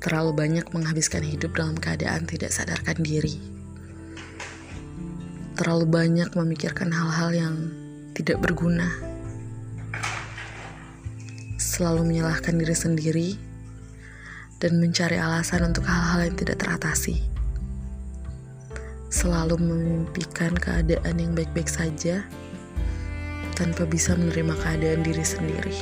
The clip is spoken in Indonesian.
terlalu banyak menghabiskan hidup dalam keadaan tidak sadarkan diri. Terlalu banyak memikirkan hal-hal yang tidak berguna. Selalu menyalahkan diri sendiri dan mencari alasan untuk hal-hal yang tidak teratasi. Selalu memimpikan keadaan yang baik-baik saja tanpa bisa menerima keadaan diri sendiri.